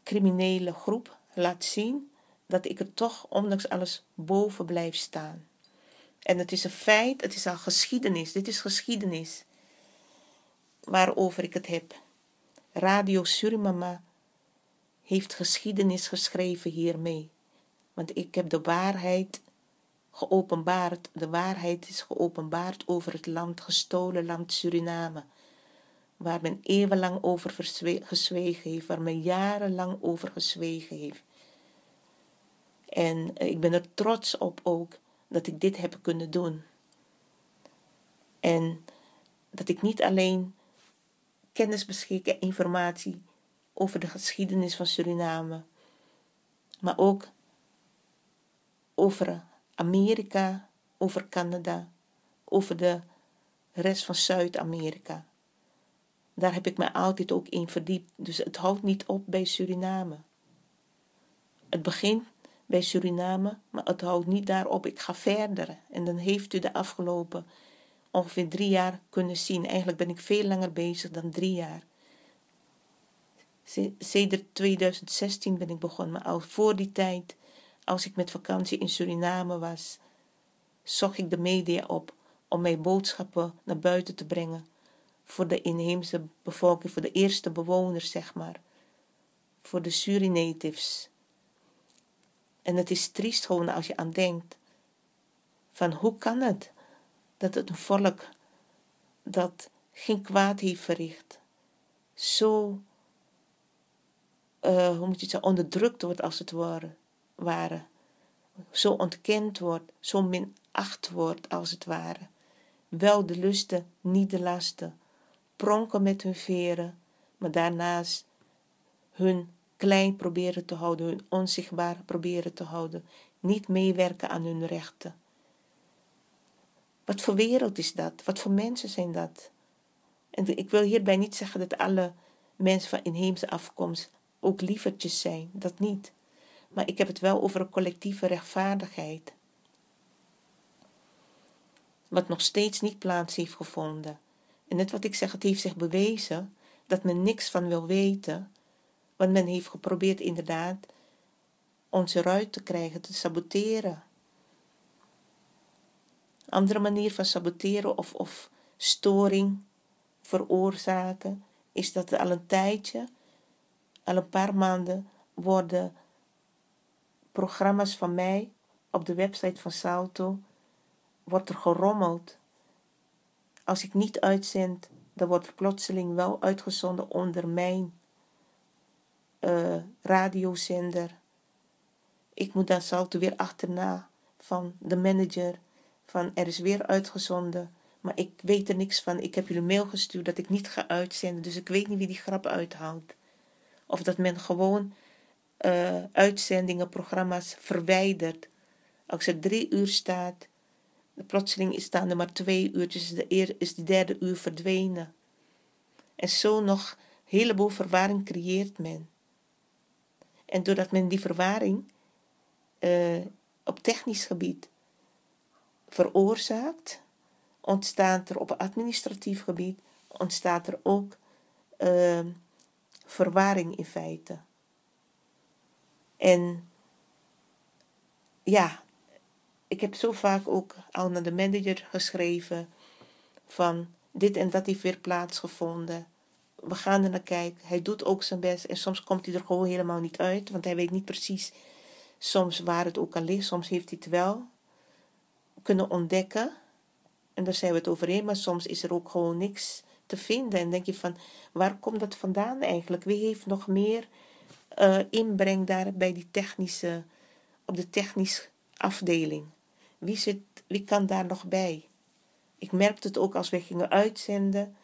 criminele groep laat zien dat ik er toch ondanks alles boven blijf staan. En het is een feit, het is al geschiedenis. Dit is geschiedenis waarover ik het heb. Radio Surimama heeft geschiedenis geschreven hiermee. Want ik heb de waarheid geopenbaard. De waarheid is geopenbaard over het land, gestolen land Suriname. Waar men eeuwenlang over gezwegen heeft, waar men jarenlang over gezwegen heeft. En ik ben er trots op ook dat ik dit heb kunnen doen. En dat ik niet alleen kennis beschik en informatie over de geschiedenis van Suriname, maar ook over Amerika, over Canada, over de rest van Zuid-Amerika. Daar heb ik me altijd ook in verdiept. Dus het houdt niet op bij Suriname. Het begint bij Suriname, maar het houdt niet daarop. Ik ga verder. En dan heeft u de afgelopen ongeveer drie jaar kunnen zien. Eigenlijk ben ik veel langer bezig dan drie jaar. Sedert 2016 ben ik begonnen, maar al voor die tijd, als ik met vakantie in Suriname was, zocht ik de media op om mijn boodschappen naar buiten te brengen voor de inheemse bevolking, voor de eerste bewoners, zeg maar. Voor de Surinatives. En het is triest gewoon als je aan denkt van hoe kan het dat het een volk dat geen kwaad heeft verricht, zo, uh, hoe moet je het zeggen, onderdrukt wordt als het ware, ware, zo ontkend wordt, zo minacht wordt als het ware. Wel de lusten, niet de lasten, pronken met hun veren, maar daarnaast hun klein proberen te houden, hun onzichtbaar proberen te houden, niet meewerken aan hun rechten. Wat voor wereld is dat? Wat voor mensen zijn dat? En ik wil hierbij niet zeggen dat alle mensen van inheemse afkomst ook lievertjes zijn, dat niet. Maar ik heb het wel over een collectieve rechtvaardigheid. Wat nog steeds niet plaats heeft gevonden. En net wat ik zeg, het heeft zich bewezen dat men niks van wil weten, want men heeft geprobeerd inderdaad ons eruit te krijgen, te saboteren. Andere manier van saboteren of, of storing veroorzaken is dat er al een tijdje, al een paar maanden, worden programma's van mij op de website van Salto, wordt er gerommeld. Als ik niet uitzend, dan wordt er plotseling wel uitgezonden onder mijn uh, radiozender. Ik moet dan Salto weer achterna van de manager van er is weer uitgezonden. Maar ik weet er niks van. Ik heb jullie mail gestuurd dat ik niet ga uitzenden. Dus ik weet niet wie die grap uithoudt. Of dat men gewoon uh, uitzendingen, programma's verwijdert. Als er drie uur staat, plotseling staan er maar twee uurtjes, de eer, is de derde uur verdwenen. En zo nog een heleboel verwarring creëert men. En doordat men die verwarring uh, op technisch gebied veroorzaakt, ontstaat er op administratief gebied ontstaat er ook uh, verwarring in feite. En ja, ik heb zo vaak ook al naar de manager geschreven van dit en dat heeft weer plaatsgevonden. We gaan er naar kijken. Hij doet ook zijn best en soms komt hij er gewoon helemaal niet uit, want hij weet niet precies soms waar het ook al ligt. Soms heeft hij het wel kunnen ontdekken. En daar zijn we het overheen, maar soms is er ook gewoon niks te vinden. En denk je van, waar komt dat vandaan eigenlijk? Wie heeft nog meer uh, inbreng daar bij die technische, op de technische afdeling? Wie, zit, wie kan daar nog bij? Ik merkte het ook als we gingen uitzenden,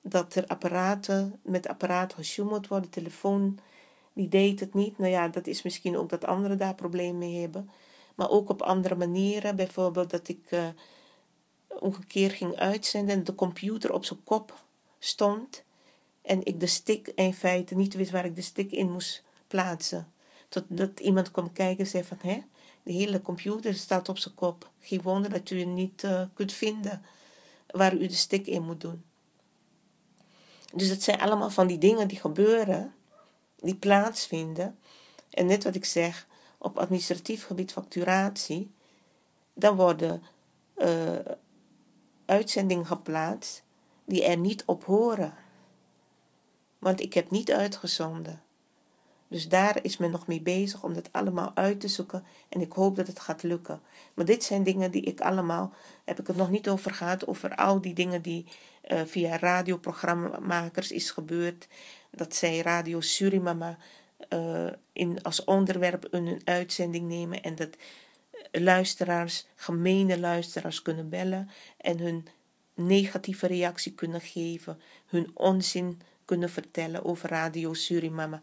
dat er apparaten, met apparaten gesjoemeld worden, telefoon, die deed het niet. Nou ja, dat is misschien ook dat anderen daar problemen mee hebben maar ook op andere manieren. Bijvoorbeeld dat ik uh, een keer ging uitzenden en de computer op zijn kop stond en ik de stick in feite niet wist waar ik de stick in moest plaatsen. Totdat iemand kwam kijken en zei van, hè, de hele computer staat op zijn kop. Geen wonder dat u niet uh, kunt vinden waar u de stick in moet doen. Dus dat zijn allemaal van die dingen die gebeuren, die plaatsvinden. En net wat ik zeg, op administratief gebied facturatie, dan worden uh, uitzendingen geplaatst die er niet op horen. Want ik heb niet uitgezonden. Dus daar is men nog mee bezig om dat allemaal uit te zoeken en ik hoop dat het gaat lukken. Maar dit zijn dingen die ik allemaal, heb ik het nog niet over gehad, over al die dingen die uh, via radioprogrammakers is gebeurd. Dat zij Radio Surimama uh, in, als onderwerp een uitzending nemen en dat luisteraars, gemene luisteraars kunnen bellen en hun negatieve reactie kunnen geven, hun onzin kunnen vertellen over Radio Surimama.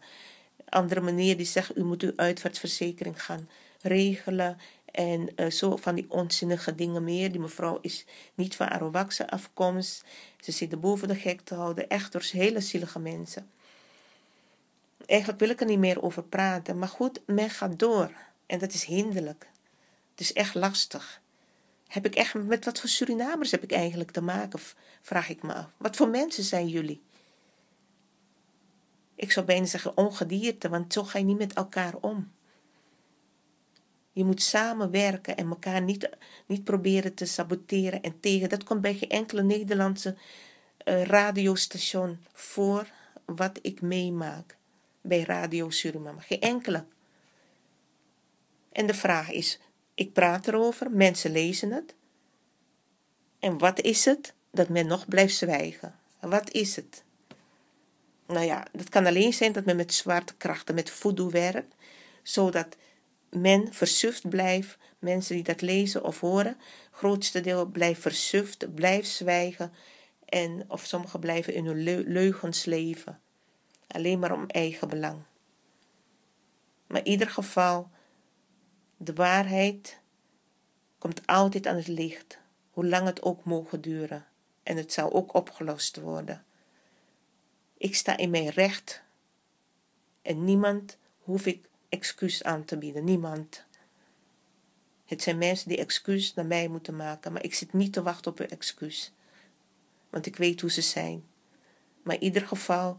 Andere meneer die zegt, u moet uw uitvaartverzekering gaan regelen en uh, zo van die onzinnige dingen meer. Die mevrouw is niet van Arawakse afkomst. Ze zit boven de gek te houden. Echt door hele zielige mensen eigenlijk wil ik er niet meer over praten. Maar goed, men gaat door. En dat is hinderlijk. Het is echt lastig. Heb ik echt, met wat voor Surinamers heb ik eigenlijk te maken, vraag ik me af. Wat voor mensen zijn jullie? Ik zou bijna zeggen ongedierte, want zo ga je niet met elkaar om. Je moet samenwerken en elkaar niet, niet proberen te saboteren en tegen. Dat komt bij geen enkele Nederlandse uh, radiostation voor wat ik meemaak bij Radio Suriname. Geen enkele. En de vraag is, ik praat erover, mensen lezen het. En wat is het dat men nog blijft zwijgen? Wat is het? Nou ja, dat kan alleen zijn dat men met zwarte krachten, met voodoo werkt, zodat men versuft blijft, mensen die dat lezen of horen, grootste deel blijft versuft, blijft zwijgen en of sommigen blijven in hun leugens leven, alleen maar om eigen belang. Maar in ieder geval, de waarheid komt altijd aan het licht, hoe lang het ook mogen duren, en het zal ook opgelost worden. Ik sta in mijn recht en niemand hoef ik excuus aan te bieden. Niemand. Het zijn mensen die excuus naar mij moeten maken, maar ik zit niet te wachten op hun excuus. Want ik weet hoe ze zijn. Maar in ieder geval,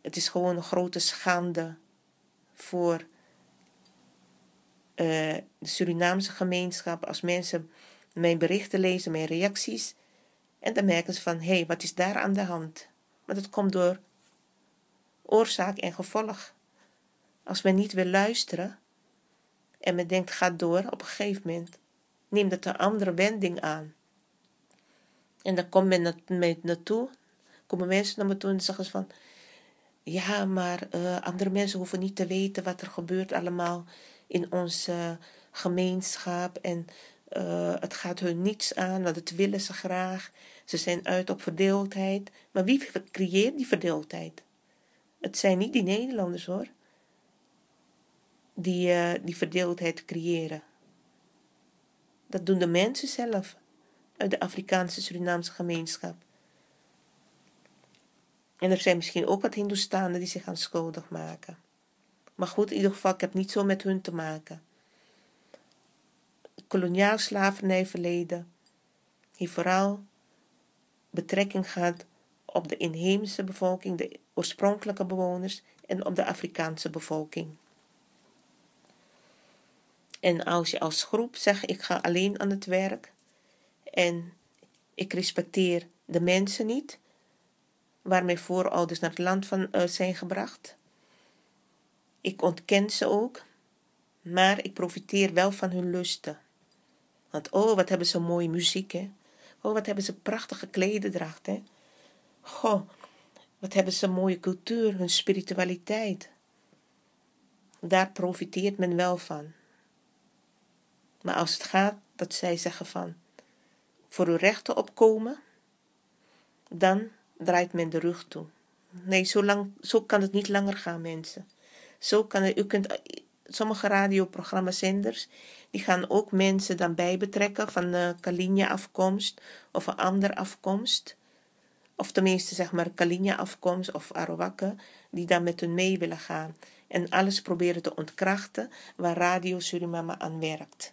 het is gewoon een grote schande voor uh, de Surinaamse gemeenschap als mensen mijn berichten lezen, mijn reacties. En dan merken ze van, hé, hey, wat is daar aan de hand? Maar dat komt door oorzaak en gevolg. Als men niet wil luisteren en men denkt ga door, op een gegeven moment neemt het een andere wending aan. En dan komt men na naartoe, komen mensen naar me toe en zeggen van ja, maar uh, andere mensen hoeven niet te weten wat er gebeurt allemaal in onze gemeenschap en uh, het gaat hun niets aan, want dat willen ze graag. Ze zijn uit op verdeeldheid. Maar wie creëert die verdeeldheid? Het zijn niet die Nederlanders hoor die, uh, die verdeeldheid creëren. Dat doen de mensen zelf uit de Afrikaanse Surinaamse gemeenschap. En er zijn misschien ook wat Hindoestanen die zich aan schuldig maken. Maar goed, in ieder geval, ik heb niet zo met hun te maken. Koloniaal slavernijverleden heeft vooral betrekking gehad op de inheemse bevolking, de oorspronkelijke bewoners en op de Afrikaanse bevolking. En als je als groep zegt, ik ga alleen aan het werk en ik respecteer de mensen niet, waar mijn voorouders naar het land van uh, zijn gebracht. Ik ontken ze ook, maar ik profiteer wel van hun lusten. Want oh, wat hebben ze mooie muziek, hè? Oh, wat hebben ze prachtige klededracht, hè? Goh, wat hebben ze mooie cultuur, hun spiritualiteit. Daar profiteert men wel van. Maar als het gaat dat zij zeggen van voor uw rechten opkomen, dan draait men de rug toe. Nee, zo, lang, zo kan het niet langer gaan, mensen. Zo kan het, u kunt, sommige radioprogramma's zenders, die gaan ook mensen dan bij betrekken van uh, Kalinja afkomst of een ander afkomst. Of tenminste zeg maar Kalinja afkomst of Arawakken, die dan met hun mee willen gaan. En alles proberen te ontkrachten waar Radio Suriname aan werkt.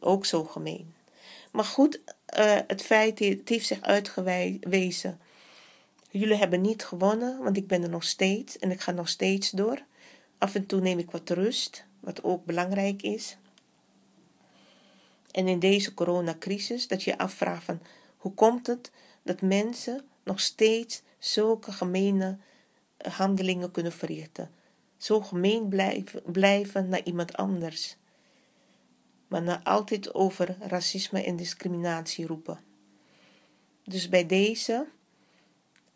Ook zo gemeen. Maar goed, uh, het feit heeft zich uitgewezen. Jullie hebben niet gewonnen, want ik ben er nog steeds en ik ga nog steeds door. Af en toe neem ik wat rust, wat ook belangrijk is. En in deze coronacrisis, dat je afvraagt van hoe komt het dat mensen nog steeds zulke gemene handelingen kunnen verrichten. Zo gemeen blijven, blijven naar iemand anders maar na altijd over racisme en discriminatie roepen. Dus bij deze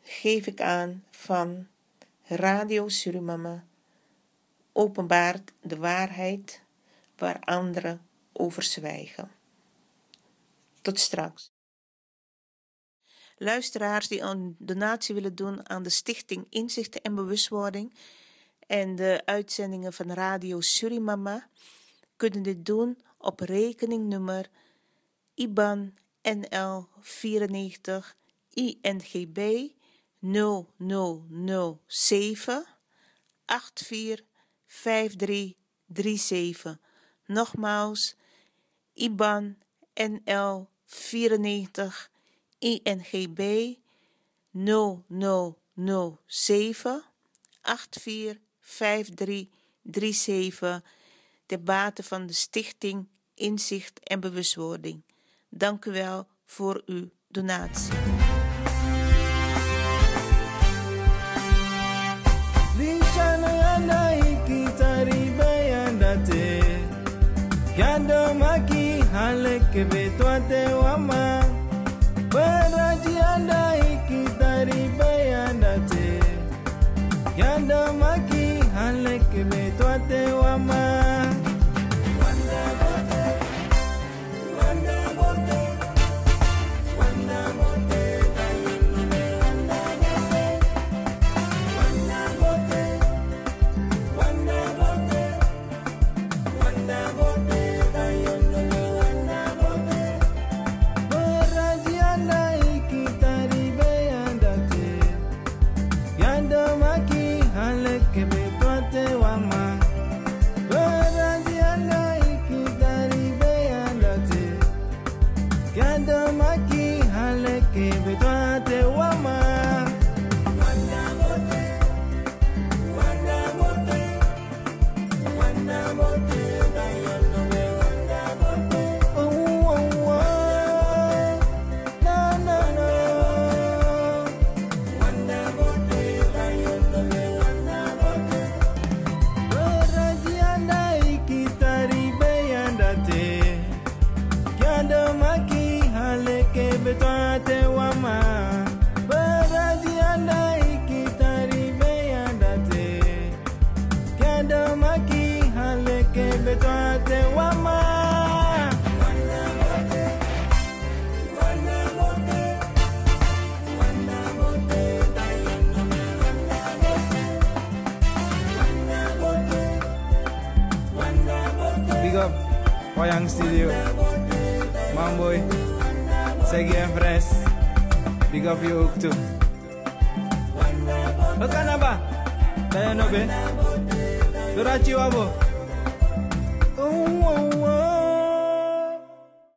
geef ik aan van Radio Surimama openbaart de waarheid waar anderen over zwijgen. Tot straks. Luisteraars die een donatie willen doen aan de Stichting Inzichten en Bewustwording en de uitzendingen van Radio Surimama kunnen dit doen op rekeningnummer IBAN NL 94 INGB 0007 5337. Nogmaals, IBAN NL 94 INGB 0007 845337 de baten van de Stichting Inzicht en Bewustwording. Dank u wel voor uw donatie. kama Berajianda Yanda maki halek me wama.